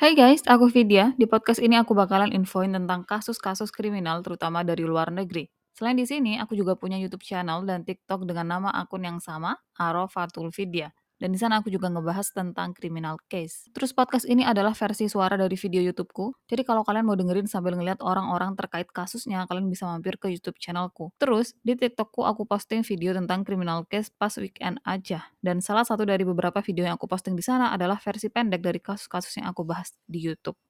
Hai guys, aku Vidya. Di podcast ini aku bakalan infoin tentang kasus-kasus kriminal terutama dari luar negeri. Selain di sini, aku juga punya YouTube channel dan TikTok dengan nama akun yang sama, Arofatul Vidya. Dan di sana aku juga ngebahas tentang criminal case. Terus podcast ini adalah versi suara dari video YouTubeku. Jadi kalau kalian mau dengerin sambil ngeliat orang-orang terkait kasusnya, kalian bisa mampir ke YouTube channelku. Terus di TikTokku aku posting video tentang criminal case pas weekend aja. Dan salah satu dari beberapa video yang aku posting di sana adalah versi pendek dari kasus-kasus yang aku bahas di YouTube.